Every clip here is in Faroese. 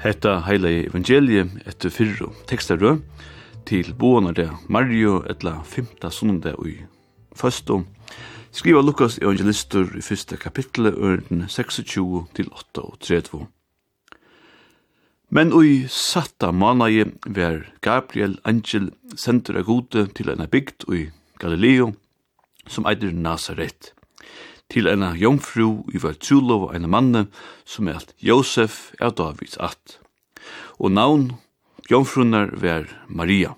Hetta heilei evangelie etter fyrru tekstarø til boanare Mario etla 5. sunnende ui føstum. Skriva Lukas evangelistur i fyrsta kapitlet ørden 26 til 8 og 32. Men ui satta manai ver Gabriel Angel sendur a gode til eina bygd ui Galileo som eitir Nazaret til ena jomfru i var trulov ena manne som eit Josef av Davids att. Og navn jomfrunar var Maria.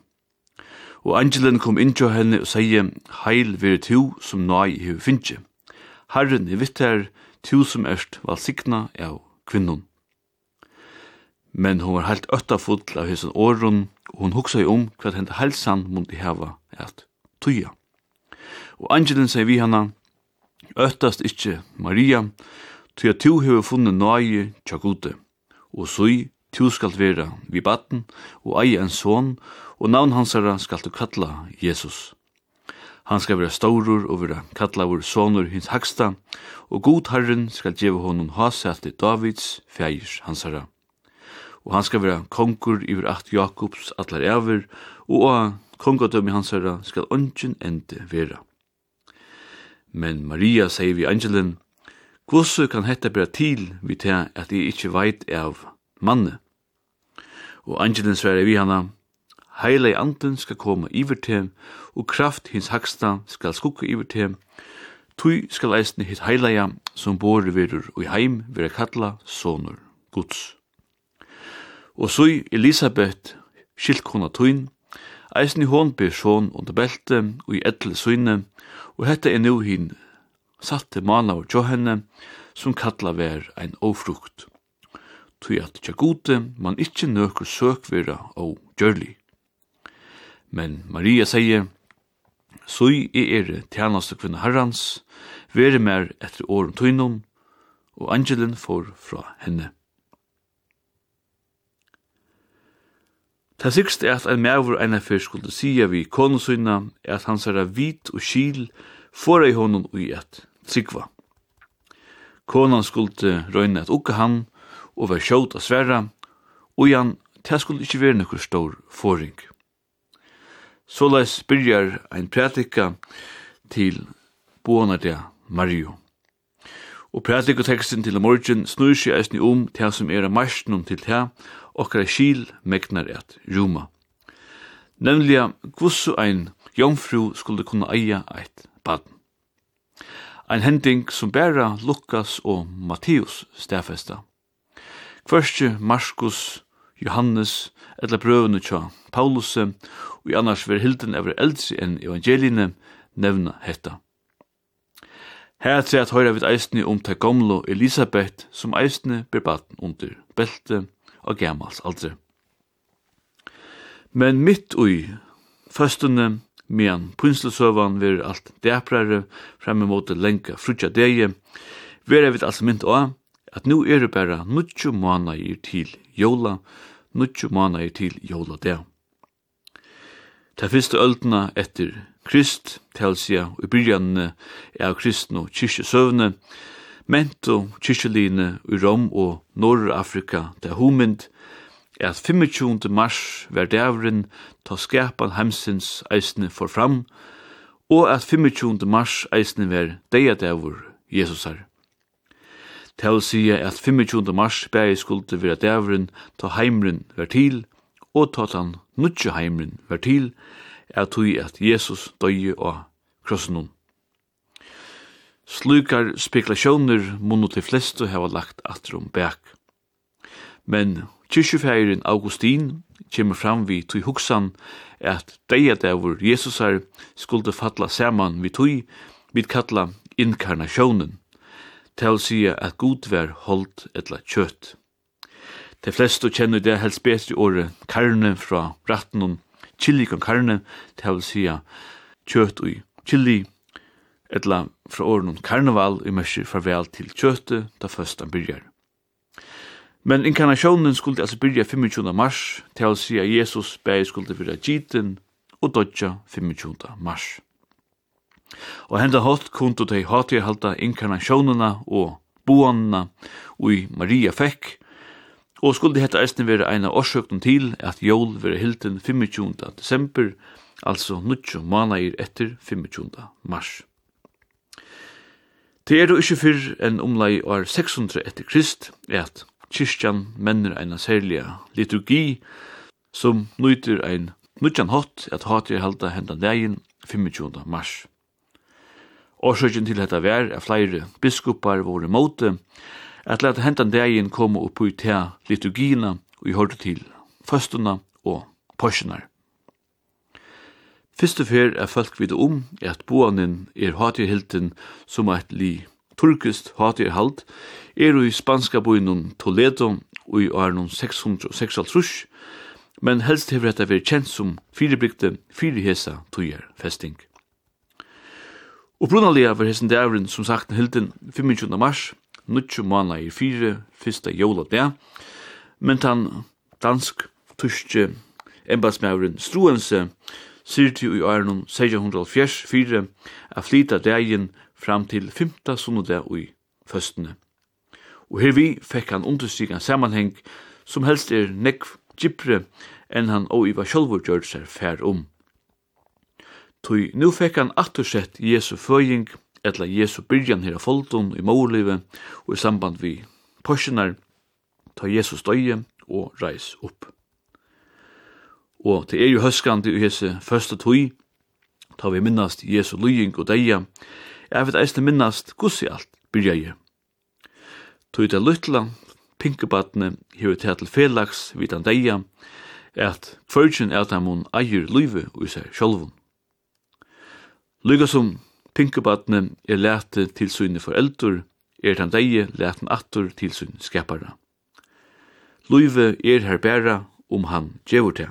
Og angelen kom inn til henne og sier, Heil vere tu som nøy i finnje. Herren er vitt her, tu som erst valsikna av kvinnon. Men hon var helt øttafull av hesson åren, og hon hugsa i om hva hent helsan mundi hava at tuja. Og angelen sier vi hana, Øttast ikkje, Maria, til at tu hefur funnet nøye tja gode, og søy tu skalt vera vi batten og eie en son, og navn hansara skal du kalla Jesus. Han skal vera staurur og vera kallavur sonur hins haksta, og god herren skal djeva honom haselt i Davids feir hansara. Og han skal vera konkur iver at Jakobs atlar eivir, og av kongadømi hansara skal ongen ende vera. Men Maria sier vi angelen, Hvordan kan hette bæra til vi til at jeg ikke veit av manne? Og angelen sverre vi hana, Heile anden skal komme iver til, og kraft hins haksta skal skukka iver til, Tui skal eisne hitt heilaja som bor virur og i heim vera kalla sonur Guds. Og sui Elisabeth skiltkona tuin, Eisen hon ber sjån under belte og i etle søgne, og hette er nu hin satte mana og johenne, som kalla ver ein ofrukt. Tui at tja gode, man ikkje nøkru søk vera og gjørli. Men Maria sier, Sui i ere tjanaste kvinne herrans, vere mer etter åren tøynum, og angelen får fra henne. Ta sikst er at ein mævur eina fyrst skulle sia vi konusynna er at hans herra vit og skil fora ei honum ui at tryggva. Konan skulle røyna at ukka han og var sjåt av sverra og han ta skulle ikkje vere nokkur stor foring. Såleis byrjar ein prætika til boanar Mario. Og prædikoteksten til morgen snur seg eisni om til som er av marsnum til til okkara skil megnar et ruma. Nemlig kvussu ein jomfru skulle kunna eia eit baden. Ein hending som bæra Lukas og Matteus stafesta. Kvørstje Markus, Johannes, eller brøvene tja Paulus, og i annars ver hilden ever eldsi enn evangeliene nevna hetta. Her er at høyra vid eisne om ta gomlo Elisabeth som eisne ber baden under belte og gamals aldri. Men mitt ui, førstene, medan prinslusøvan ver alt deprare fremme mot lenka frutja deje, vera vidt altså mynd av at nu er det bare nutju månader til jola, nutju månader til jola deg. Ta fyrste öldna etter Krist, telsia, og byrjanne er av kristne og kyrkjesøvne, mento kyrkjeline i Rom og Norr-Afrika, det er er at 25. mars var dævren ta skapan heimsins eisne for fram, og at 25. mars eisne var deia dævur Jesusar. Telsia er at 25. mars bæg skulde vera dævren ta heimren var til, og ta han nutje heimren var til, er tui at Jesus døye og krossenum. Slukar spekulasjoner munno til flestu hava lagt atrum bæk. Men kyrkjefeirin Augustin kjemur fram vi tui hugsan at deia dævur Jesusar skulde falla saman vi tui vid kalla inkarnasjonen, til å at Gud var holdt etla kjøtt. De fleste kjenner det helst bedre året karne fra bratten og chili kon karne, det vil si kjøtt og chili, etla fra åren karneval i mørker farvel til kjøttet da først han byrjar. Men inkarnationen skulle altså byrja 25. mars, til å si at Jesus bæg skulle være giten og dodja 25. mars. Og henda hatt kundu tei hatt i halda inkarnationerna og boanna og Maria fekk, Og skulle hetta eisne vera eina årsøktum til at jól vera hilden 25. desember, altså 9 månader etter 25. mars. Det er jo ikke fyrr enn omlai år 600 etter Krist er at kyrkjan menner eina særliga liturgi som nøyter ein nødjan hatt at hatir halda hendan dagen 25. mars. Årsøkjen til dette vær er flere biskopar våre måte, at leta hentan degin koma upp i tea liturgina og i hørte til føstuna og påsjonar. Fyrstu fer er folk vite om at boanin er hatirhilden som eit li turkist hatirhald er i spanska boinun Toledo og i arnum 656, men helst hever dette vært kjent som firebrygte fyrirhesa tøyer festing. Og brunalia var hessen dævren som sagt hilden 25. mars nutju måna i fire, fyrsta jola der. men tan dansk tuske embassmauren Struense syrti til i åren 1604 a flita dægin fram til 5. sunnudag ui føstene. Og her vi fekk han understryka samanheng som helst er nekv gypre enn han og Iva sjálfur gjør seg fær om. Tøy, nu fekk han attersett Jesu føying etla Jesu byrjan her af foldun i målivet og i samband vi porsinar ta Jesus døye og reis opp. Og det er jo høskandi i hese første tøy, ta vi minnast Jesu lying og deia, jeg vet eisne minnast gussi alt byrja i. Tøy det lytla, pinkebatne, hever til til felags vidan deia, at kvartjen er at han eier lyve og seg sjolvun. Lyga som Pinkebatne er lete til sine for er den deie leten atter til sin skapare. Luive er her bæra om han djevur det,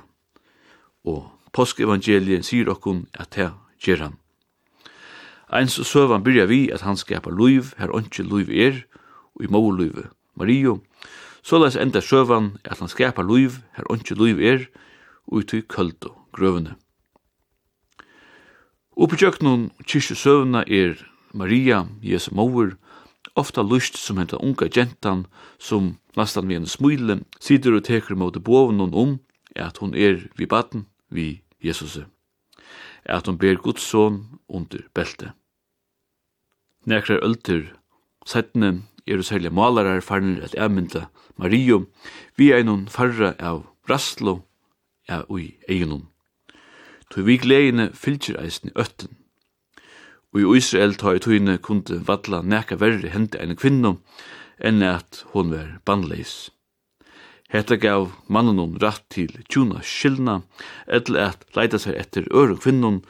og påskevangeliet sier okkun at det gjer han. Eins og søvan byrja vi at han skapar luiv, her ontsje luiv er, og i mor luive, Mario, såleis enda søvan at han skapar luiv, her ontsje luiv er, og i tøy köldo grøvene. Oppe tjøkkenen kyrkje søvna er Maria, Jesu mor, ofta lust som henta unga gentan som nastan vi en smule sider og teker mot bovnen om at hon er vi baden vi Jesus at hon ber Guds son under belte. Nekrar ölter settene er du særlig malarar farnir at emynda Mario vi er noen farra av rastlo, ja, ui eginum tog vi gledene fylgjer eisen i øtten. Og i Israel tar i tøyne kunde vadla neka verre hente enn kvinno, enn at hon var bandleis. Hetta gav mannen hon rett til tjuna skyldna, etter at leida seg etter øre kvinnon,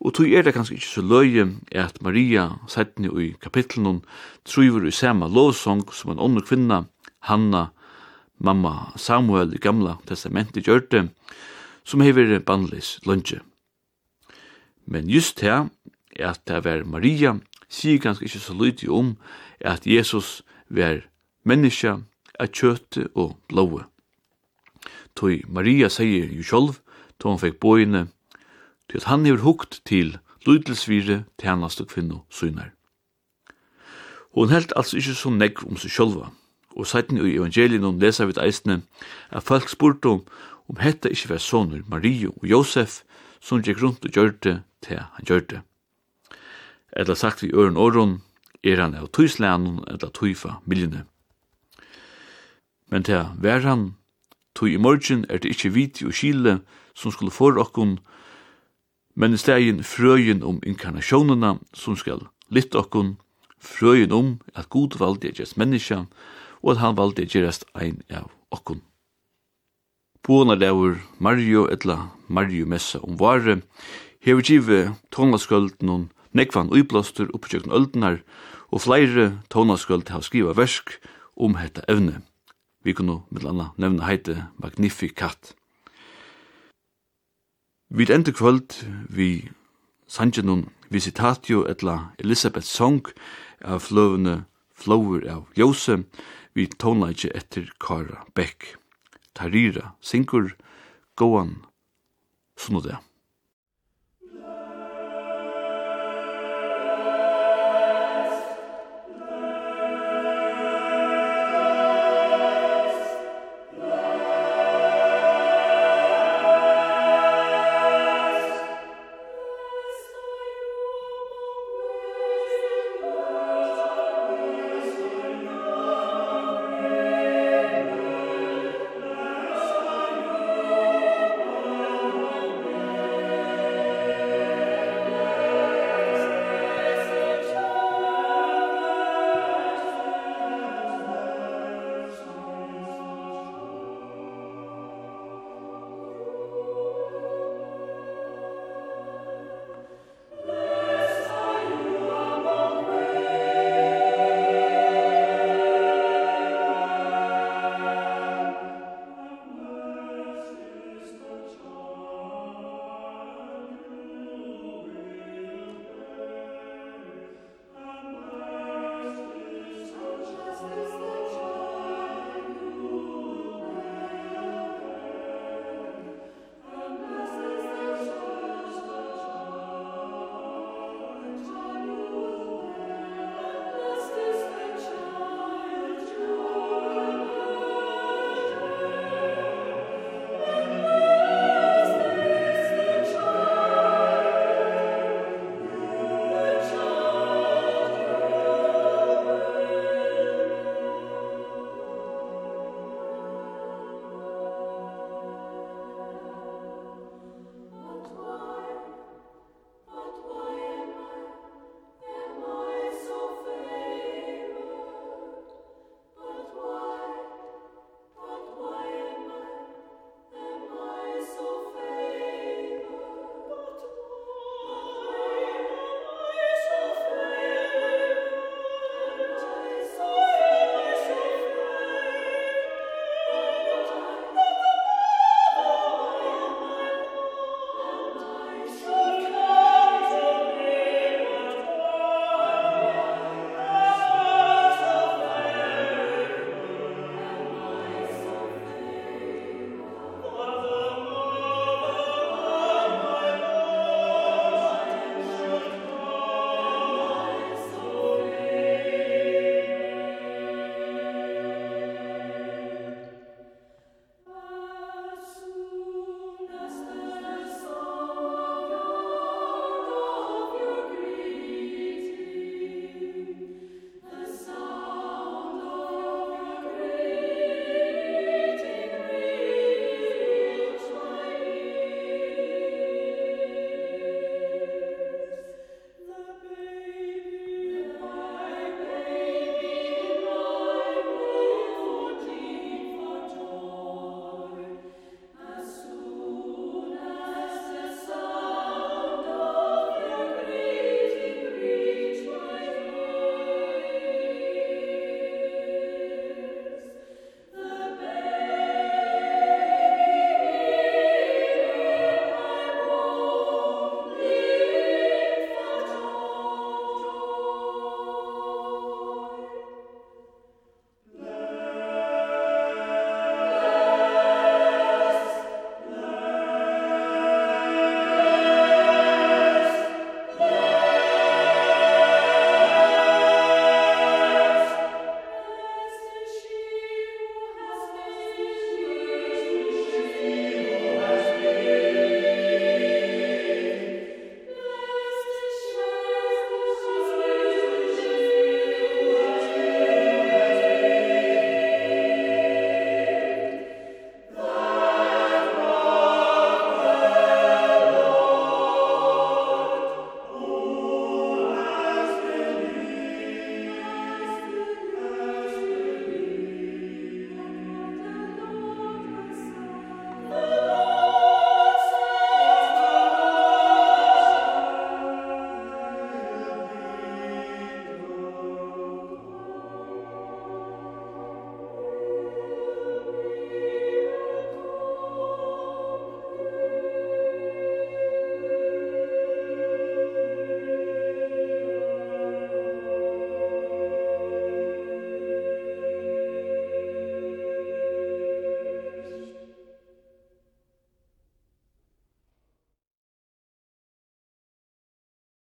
og tog er det kanskje ikke så løye at Maria, settene i kapitlen trivur i sama lovsong som en ånder kvinna, Hanna, mamma Samuel i gamla testamentet gjørte, som hever bandlis lunge. Men just her, at det var Maria, sier ganske ikke så lydig om at Jesus var menneske, av kjøte og blåe. Toi Maria sier jo sjolv, to han fikk bøyene, til at han hever hukt til lydelsvire tjeneste kvinno synar. Hon held altså ikke så negv om seg sjolva, og seiten i evangelien hon lesa vidt eisne, at folk spurte om om hetta ikkje var sonur Mario og Josef, som gikk rundt og gjør det til han gjør det. Eller sagt vi øren åren, er han av tøyslænen eller tøyfa miljene. Men til hver han, tøy i morgen er det ikkje viti og kile som skulle for okkon, men i stegin frøyen om inkarnasjonene som skal lytte okkon, frøyen om at god valgte er gjerst menneska, og at han valdi er gjerst ein av okkon. Bonadaur Mario etla Mario Messa om vare Hever givet tónlasköld nun nekvan uppblástur uppsjøkn öldnar og flere tónlasköld har skriva versk om hetta evne. Vi kunne med landa nevna heite Magnificat. Vi enda kvöld vi sanje nun Visitatio etla Elisabeth Song av fløvene Flower av Jose vi tónleikje etter Kara Beck tarira, synkur, gåan, sunnudag.